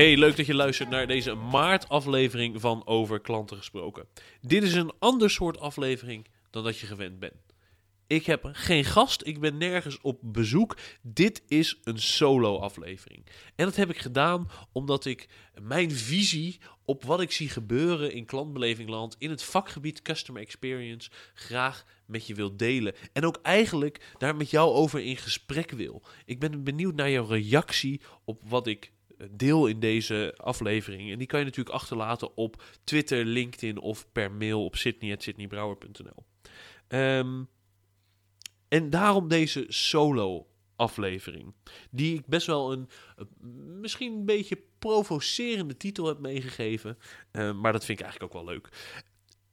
Hey, leuk dat je luistert naar deze maart-aflevering van Over Klanten Gesproken. Dit is een ander soort aflevering dan dat je gewend bent. Ik heb geen gast, ik ben nergens op bezoek. Dit is een solo-aflevering. En dat heb ik gedaan omdat ik mijn visie op wat ik zie gebeuren in klantbelevingland, in het vakgebied Customer Experience, graag met je wil delen. En ook eigenlijk daar met jou over in gesprek wil. Ik ben benieuwd naar jouw reactie op wat ik deel in deze aflevering. En die kan je natuurlijk achterlaten op Twitter, LinkedIn of per mail op sydney.sydneybrouwer.nl. Um, en daarom deze solo aflevering. Die ik best wel een, misschien een beetje provocerende titel heb meegegeven. Uh, maar dat vind ik eigenlijk ook wel leuk.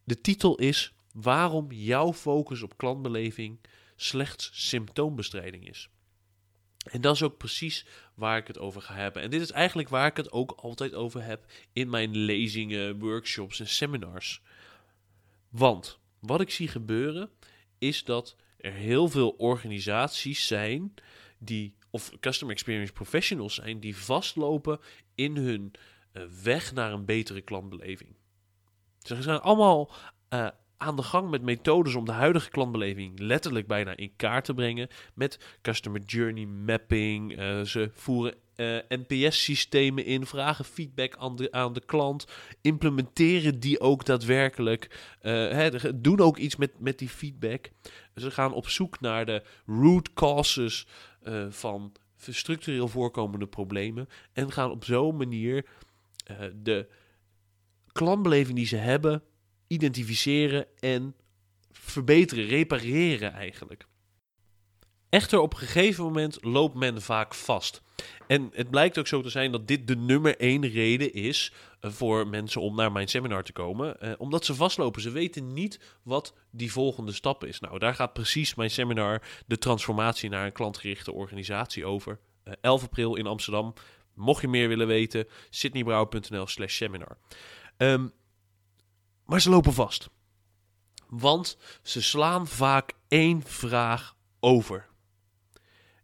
De titel is Waarom jouw focus op klantbeleving slechts symptoombestrijding is. En dat is ook precies waar ik het over ga hebben. En dit is eigenlijk waar ik het ook altijd over heb in mijn lezingen, workshops en seminars. Want wat ik zie gebeuren is dat er heel veel organisaties zijn die, of customer experience professionals zijn, die vastlopen in hun uh, weg naar een betere klantbeleving. Ze zijn allemaal uh, aan de gang met methodes om de huidige klantbeleving letterlijk bijna in kaart te brengen. Met customer journey mapping. Uh, ze voeren uh, NPS-systemen in, vragen feedback aan de, aan de klant, implementeren die ook daadwerkelijk, uh, doen ook iets met, met die feedback. Ze gaan op zoek naar de root causes van structureel voorkomende problemen en gaan op zo'n manier de klantbeleving die ze hebben identificeren en verbeteren, repareren eigenlijk. Echter, op een gegeven moment loopt men vaak vast. En het blijkt ook zo te zijn dat dit de nummer één reden is uh, voor mensen om naar mijn seminar te komen. Uh, omdat ze vastlopen. Ze weten niet wat die volgende stap is. Nou, daar gaat precies mijn seminar, de transformatie naar een klantgerichte organisatie over. Uh, 11 april in Amsterdam. Mocht je meer willen weten, sydneybrouwer.nl slash seminar. Um, maar ze lopen vast. Want ze slaan vaak één vraag over.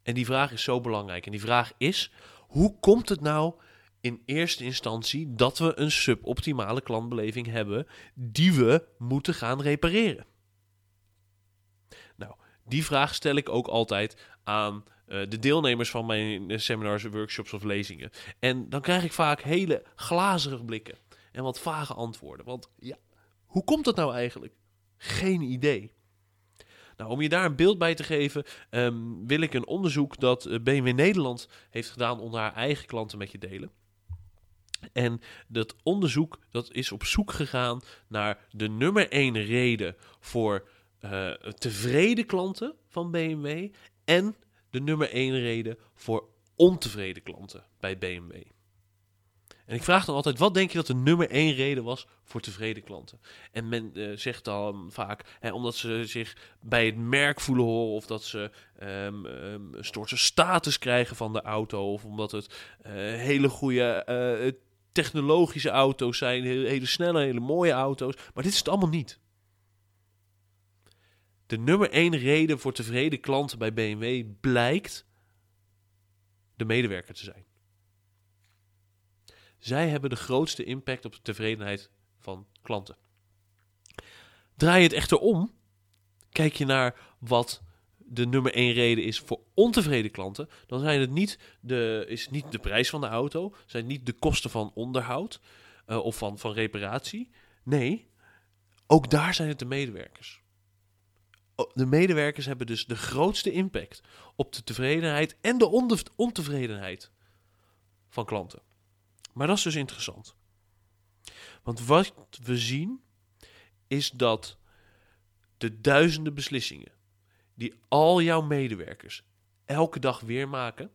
En die vraag is zo belangrijk. En die vraag is: hoe komt het nou in eerste instantie dat we een suboptimale klantbeleving hebben die we moeten gaan repareren? Nou, die vraag stel ik ook altijd aan uh, de deelnemers van mijn seminars, workshops of lezingen. En dan krijg ik vaak hele glazige blikken en wat vage antwoorden. Want ja, hoe komt dat nou eigenlijk? Geen idee. Nou, om je daar een beeld bij te geven, um, wil ik een onderzoek dat eh, BMW Nederland heeft gedaan onder haar eigen klanten met je delen. En dat onderzoek dat is op zoek gegaan naar de nummer één reden voor uh, tevreden klanten van BMW en de nummer één reden voor ontevreden klanten bij BMW. En ik vraag dan altijd, wat denk je dat de nummer één reden was voor tevreden klanten? En men uh, zegt dan vaak, hè, omdat ze zich bij het merk voelen horen... of dat ze um, um, een soort status krijgen van de auto... of omdat het uh, hele goede uh, technologische auto's zijn... Hele, hele snelle, hele mooie auto's. Maar dit is het allemaal niet. De nummer één reden voor tevreden klanten bij BMW blijkt de medewerker te zijn. Zij hebben de grootste impact op de tevredenheid van klanten. Draai je het echter om, kijk je naar wat de nummer één reden is voor ontevreden klanten, dan zijn het niet de, is niet de prijs van de auto, zijn niet de kosten van onderhoud uh, of van, van reparatie. Nee, ook daar zijn het de medewerkers. De medewerkers hebben dus de grootste impact op de tevredenheid en de ontevredenheid van klanten. Maar dat is dus interessant. Want wat we zien is dat de duizenden beslissingen die al jouw medewerkers elke dag weer maken,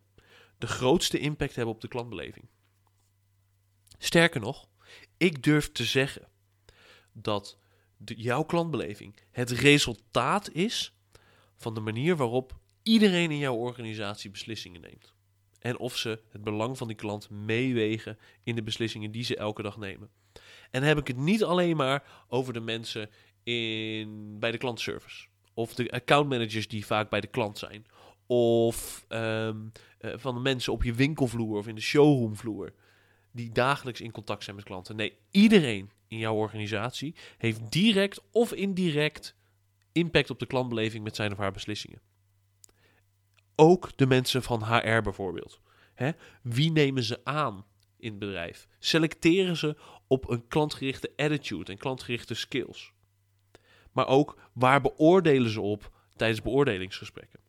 de grootste impact hebben op de klantbeleving. Sterker nog, ik durf te zeggen dat de, jouw klantbeleving het resultaat is van de manier waarop iedereen in jouw organisatie beslissingen neemt. En of ze het belang van die klant meewegen in de beslissingen die ze elke dag nemen. En heb ik het niet alleen maar over de mensen in, bij de klantservice. Of de accountmanagers die vaak bij de klant zijn. Of ehm, eh, van de mensen op je winkelvloer of in de showroomvloer. Die dagelijks in contact zijn met klanten. Nee, iedereen in jouw organisatie heeft direct of indirect impact op de klantbeleving met zijn of haar beslissingen. Ook de mensen van HR bijvoorbeeld. Hè? Wie nemen ze aan in het bedrijf? Selecteren ze op een klantgerichte attitude en klantgerichte skills? Maar ook waar beoordelen ze op tijdens beoordelingsgesprekken?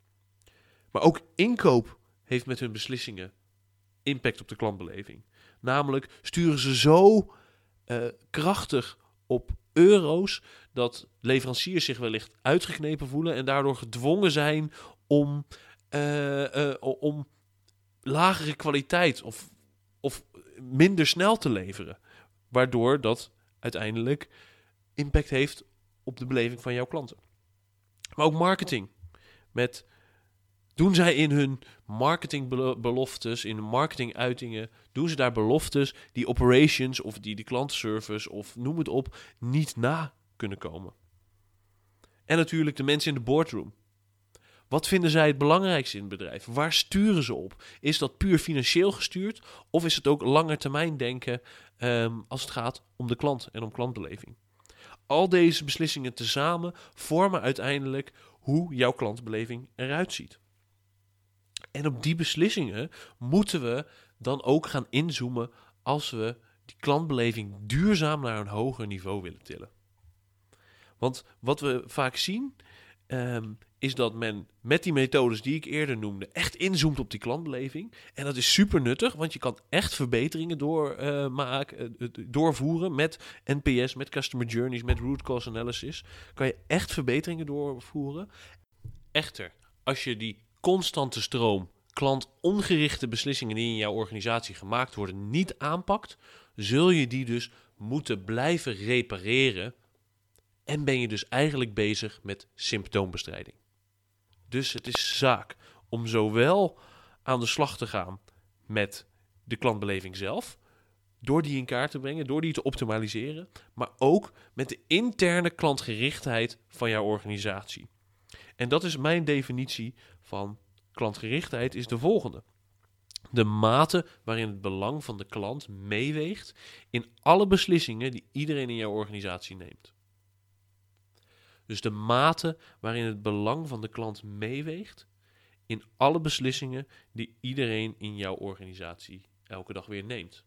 Maar ook inkoop heeft met hun beslissingen impact op de klantbeleving. Namelijk sturen ze zo uh, krachtig op euro's dat leveranciers zich wellicht uitgeknepen voelen en daardoor gedwongen zijn om, om lagere kwaliteit of, of minder snel te leveren. Waardoor dat uiteindelijk impact heeft op de beleving van jouw klanten. Maar ook marketing. Met doen zij in hun marketingbeloftes, in marketinguitingen, doen ze daar beloftes die operations of die de klantenservice of noem het op niet na kunnen komen. En natuurlijk de mensen in de boardroom. Wat vinden zij het belangrijkste in het bedrijf? Waar sturen ze op? Is dat puur financieel gestuurd of is het ook langer termijn denken um, als het gaat om de klant en om klantbeleving? Al deze beslissingen tezamen vormen uiteindelijk hoe jouw klantbeleving eruit ziet. En op die beslissingen moeten we dan ook gaan inzoomen als we die klantbeleving duurzaam naar een hoger niveau willen tillen. Want wat we vaak zien, um, is dat men met die methodes die ik eerder noemde, echt inzoomt op die klantbeleving. En dat is super nuttig, want je kan echt verbeteringen door, maken, uh, doorvoeren met NPS, met Customer Journeys, met Root Cause Analysis. Kan je echt verbeteringen doorvoeren. Echter, als je die constante stroom klantonggerichte beslissingen die in jouw organisatie gemaakt worden niet aanpakt, zul je die dus moeten blijven repareren. En ben je dus eigenlijk bezig met symptoombestrijding. Dus het is zaak om zowel aan de slag te gaan met de klantbeleving zelf, door die in kaart te brengen, door die te optimaliseren, maar ook met de interne klantgerichtheid van jouw organisatie. En dat is mijn definitie van klantgerichtheid is de volgende. De mate waarin het belang van de klant meeweegt in alle beslissingen die iedereen in jouw organisatie neemt. Dus de mate waarin het belang van de klant meeweegt in alle beslissingen die iedereen in jouw organisatie elke dag weer neemt.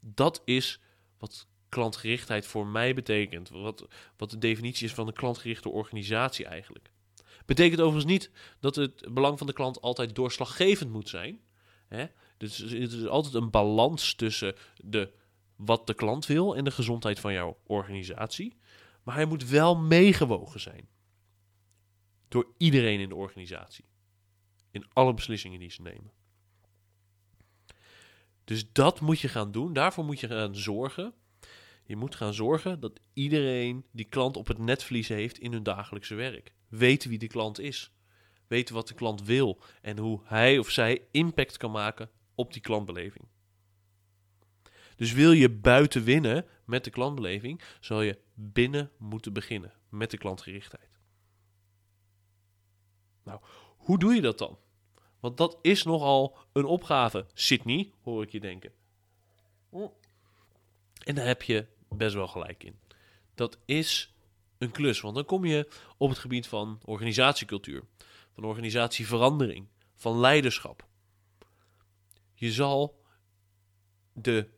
Dat is wat klantgerichtheid voor mij betekent. Wat, wat de definitie is van een klantgerichte organisatie eigenlijk. Betekent overigens niet dat het belang van de klant altijd doorslaggevend moet zijn. Hè? Dus het is altijd een balans tussen de, wat de klant wil en de gezondheid van jouw organisatie. Maar hij moet wel meegewogen zijn. Door iedereen in de organisatie. In alle beslissingen die ze nemen. Dus dat moet je gaan doen. Daarvoor moet je gaan zorgen. Je moet gaan zorgen dat iedereen die klant op het netvlies heeft in hun dagelijkse werk. Weten wie de klant is. Weten wat de klant wil en hoe hij of zij impact kan maken op die klantbeleving. Dus wil je buiten winnen met de klantbeleving, zal je binnen moeten beginnen met de klantgerichtheid. Nou, hoe doe je dat dan? Want dat is nogal een opgave. Sydney, hoor ik je denken. En daar heb je best wel gelijk in. Dat is een klus, want dan kom je op het gebied van organisatiecultuur, van organisatieverandering, van leiderschap. Je zal de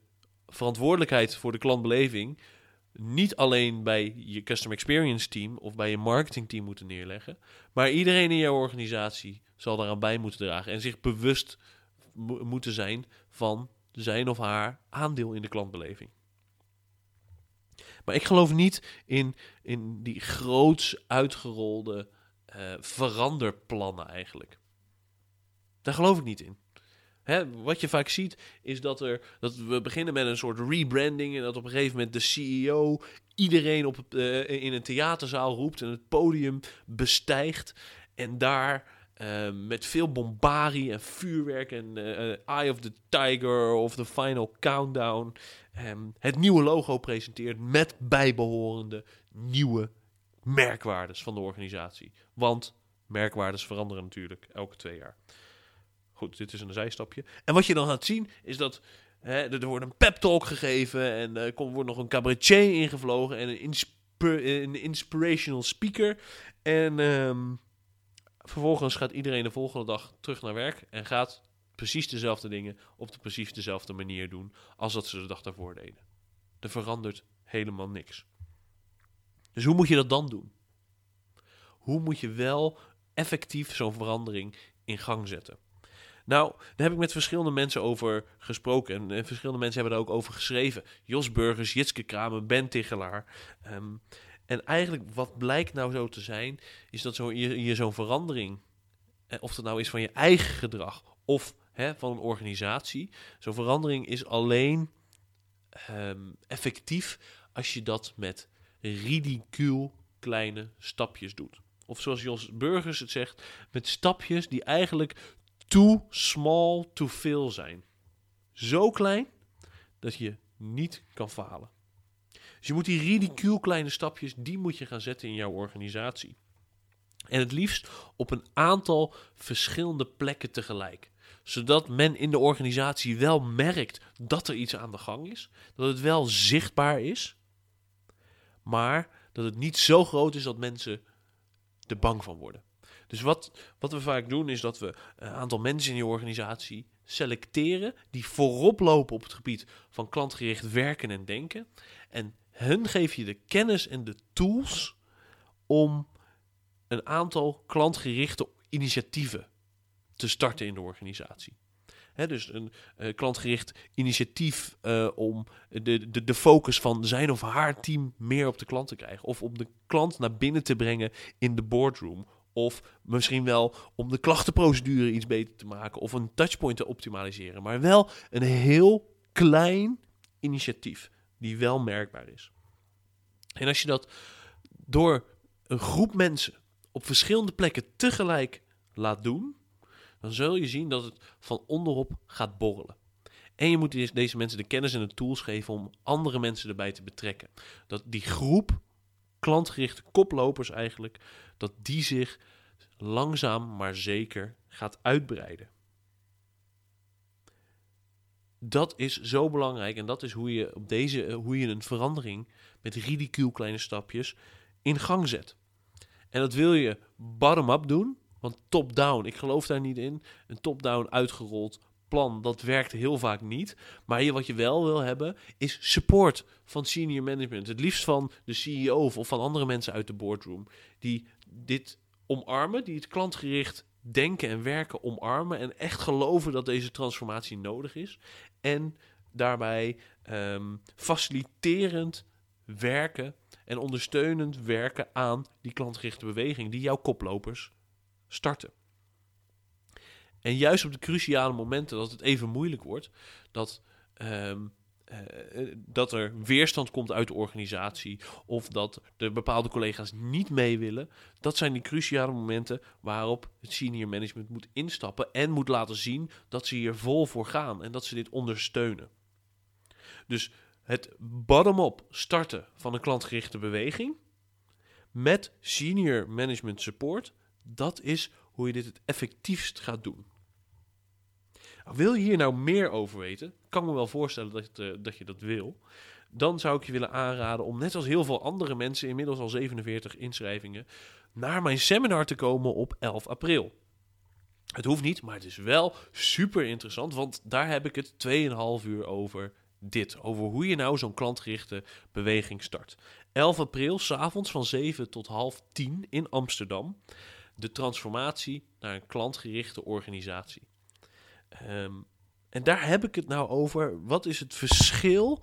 verantwoordelijkheid voor de klantbeleving niet alleen bij je customer experience team of bij je marketing team moeten neerleggen, maar iedereen in jouw organisatie zal daaraan bij moeten dragen en zich bewust moeten zijn van zijn of haar aandeel in de klantbeleving. Maar ik geloof niet in, in die groots uitgerolde uh, veranderplannen eigenlijk. Daar geloof ik niet in. Hè, wat je vaak ziet is dat, er, dat we beginnen met een soort rebranding en dat op een gegeven moment de CEO iedereen op, eh, in een theaterzaal roept en het podium bestijgt en daar uh, met veel bombarie en vuurwerk en uh, Eye of the Tiger of the Final Countdown um, het nieuwe logo presenteert met bijbehorende nieuwe merkwaardes van de organisatie. Want merkwaardes veranderen natuurlijk elke twee jaar. Goed, dit is een zijstapje. En wat je dan gaat zien is dat hè, er wordt een pep talk gegeven en er wordt nog een cabaretier ingevlogen en een, een inspirational speaker. En um, vervolgens gaat iedereen de volgende dag terug naar werk en gaat precies dezelfde dingen op de precies dezelfde manier doen als dat ze de dag daarvoor deden. Er verandert helemaal niks. Dus hoe moet je dat dan doen? Hoe moet je wel effectief zo'n verandering in gang zetten? Nou, daar heb ik met verschillende mensen over gesproken. En, en, verschillende mensen hebben daar ook over geschreven. Jos Burgers, Jitske Kramer, Ben Tichelaar. Um, en eigenlijk wat blijkt nou zo te zijn, is dat zo, je, je zo'n verandering, eh, of dat nou is van je eigen gedrag of hè, van een organisatie, zo'n verandering is alleen um, effectief als je dat met ridicuul kleine stapjes doet. Of zoals Jos Burgers het zegt, met stapjes die eigenlijk too small to fail zijn. Zo klein dat je niet kan falen. Dus je moet die ridicuul kleine stapjes, die moet je gaan zetten in jouw organisatie. En het liefst op een aantal verschillende plekken tegelijk. Zodat men in de organisatie wel merkt dat er iets aan de gang is. Dat het wel zichtbaar is. Maar dat het niet zo groot is dat mensen er bang van worden. Dus wat, wat we vaak doen is dat we een aantal mensen in je organisatie selecteren die voorop lopen op het gebied van klantgericht werken en denken. En hun geef je de kennis en de tools om een aantal klantgerichte initiatieven te starten in de organisatie. dus een uh, klantgericht initiatief uh, om de, de, de focus van zijn of haar team meer op de klant te krijgen. Of om de klant naar binnen te brengen in de boardroom. Of misschien wel om de klachtenprocedure iets beter te maken. Of een touchpoint te optimaliseren. Maar wel een heel klein initiatief die wel merkbaar is. En als je dat door een groep mensen op verschillende plekken tegelijk laat doen, dan zul je zien dat het van onderop gaat borrelen. En je moet deze mensen de kennis en de tools geven om andere mensen erbij te betrekken. Dat die groep klantgerichte koplopers eigenlijk, dat die zich langzaam maar zeker gaat uitbreiden. Dat is zo belangrijk en dat is hoe je, op deze, eh, hoe je een verandering met ridicuul kleine stapjes in gang zet. En dat wil je bottom-up doen, want top-down, ik geloof daar niet in. Een top-down uitgerold plan, dat werkt heel vaak niet. Maar je, wat je wel wil hebben, is support van senior management. Het liefst van de CEO of van andere mensen uit de boardroom. Die dit omarmen, die het klantgericht denken en werken omarmen. En echt geloven dat deze transformatie nodig is. En daarbij ehm, faciliterend werken en ondersteunend werken aan die klantgerichte beweging die jouw koplopers starten. En juist op de cruciale momenten dat het even moeilijk wordt, dat, ehm, eh, dat er weerstand komt uit de organisatie of dat de bepaalde collega's niet mee willen, dat zijn die cruciale momenten waarop het senior management moet instappen en moet laten zien dat ze hier vol voor gaan en dat ze dit ondersteunen. Dus het bottom-up starten van een klantgerichte beweging met senior management support, dat is hoe je dit het effectiefst gaat doen. Wil je hier nou meer over weten? Kan me wel voorstellen dat, uh, dat je dat wil. Dan zou ik je willen aanraden om net als heel veel andere mensen, inmiddels al 47 inschrijvingen, naar mijn seminar te komen op 11 april. Het hoeft niet, maar het is wel super interessant, want daar heb ik het 2,5 uur over dit. Over hoe je nou zo'n klantgerichte beweging start. 11 april, s'avonds van 7 tot half 10 in Amsterdam. De transformatie naar een klantgerichte organisatie. Um, en daar heb ik het nou over. Wat is het verschil?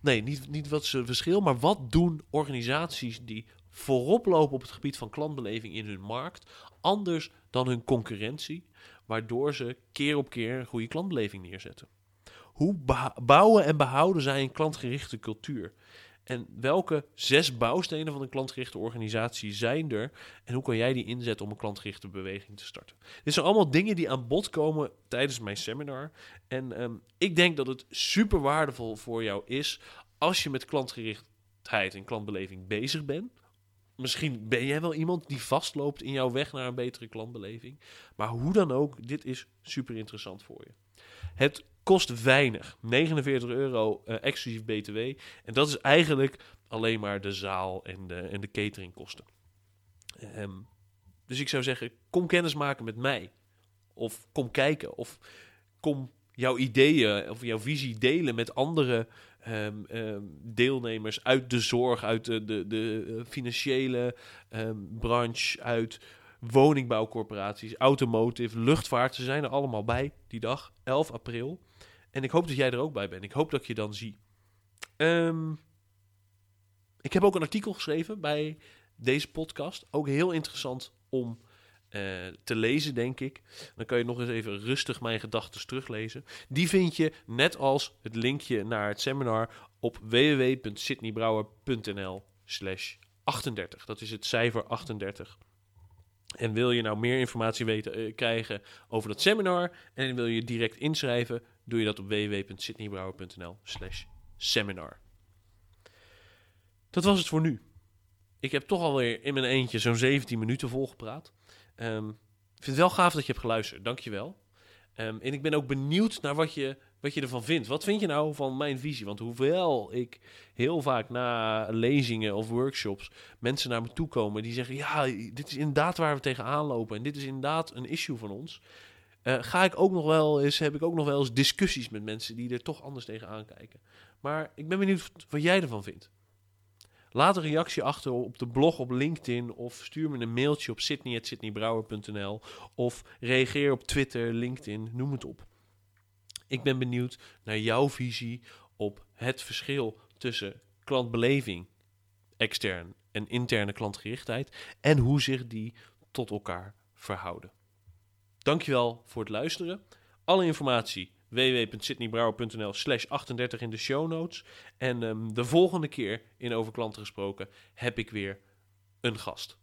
Nee, niet, niet wat is het verschil, maar wat doen organisaties die voorop lopen op het gebied van klantbeleving in hun markt anders dan hun concurrentie? waardoor ze keer op keer een goede klantbeleving neerzetten. Hoe bouwen en behouden zij een klantgerichte cultuur? En welke zes bouwstenen van een klantgerichte organisatie zijn er? En hoe kan jij die inzetten om een klantgerichte beweging te starten? Dit zijn allemaal dingen die aan bod komen tijdens mijn seminar. En ehm, ik denk dat het super waardevol voor jou is als je met klantgerichtheid en klantbeleving bezig bent. Misschien ben jij wel iemand die vastloopt in jouw weg naar een betere klantbeleving. Maar hoe dan ook, dit is super interessant voor je. Het kost weinig. 49 euro uh, exclusief BTW. En dat is eigenlijk alleen maar de zaal en de, en de cateringkosten. Um, dus ik zou zeggen, kom kennis maken met mij. Of kom kijken. Of kom jouw ideeën of jouw visie delen met andere um, um, deelnemers uit de zorg, uit de, de, de financiële branche, uit woningbouwcorporaties, automotive, luchtvaart. Ze zijn er allemaal bij die dag, 11 april. En ik hoop dat jij er ook bij bent. Ik hoop dat je dan zie. Um, ik heb ook een artikel geschreven bij deze podcast. Ook heel interessant om uh, te lezen, denk ik. Dan kan je nog eens even rustig mijn gedachten teruglezen. Die vind je, net als het linkje naar het seminar, op www.sydneybrouwer.nl slash 38. Dat is het cijfer 38. En wil je nou meer informatie weten, uh, krijgen over dat seminar en wil je direct inschrijven, doe je dat op www.sydneybrouwer.nl slash seminar. Dat was het voor nu. Ik heb toch alweer in mijn eentje zo'n 17 minuten volgepraat. Um, ik vind het wel gaaf dat je hebt geluisterd. Dankjewel. Um, en ik ben ook benieuwd naar wat je, wat je ervan vindt. Wat vind je nou van mijn visie? Want hoewel ik heel vaak na lezingen of workshops mensen naar me toe komen die zeggen: Ja, dit is inderdaad waar we tegenaan lopen. En dit is inderdaad een issue van ons. Uh, ga ik ook nog wel eens, heb ik ook nog wel eens discussies met mensen die er toch anders tegenaan kijken. Maar ik ben benieuwd wat jij ervan vindt. Laat een reactie achter op de blog op LinkedIn of stuur me een mailtje op sydney.sydneybrouwer.nl of reageer op Twitter, LinkedIn, noem het op. Ik ben benieuwd naar jouw visie op het verschil tussen klantbeleving, extern en interne klantgerichtheid en hoe zich die tot elkaar verhouden. Dankjewel voor het luisteren. Alle informatie www.sydneybrouwer.nl slash 38 in de show notes. En um, de volgende keer in Over Klanten Gesproken heb ik weer een gast.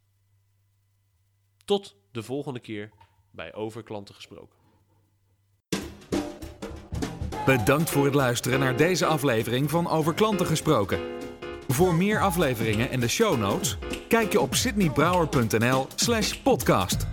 Tot de volgende keer bij Over Klanten Gesproken. Bedankt voor het luisteren naar deze aflevering van Over Klanten Gesproken. Voor meer afleveringen en de show notes, kijk je op sydneybrouwer.nl slash podcast.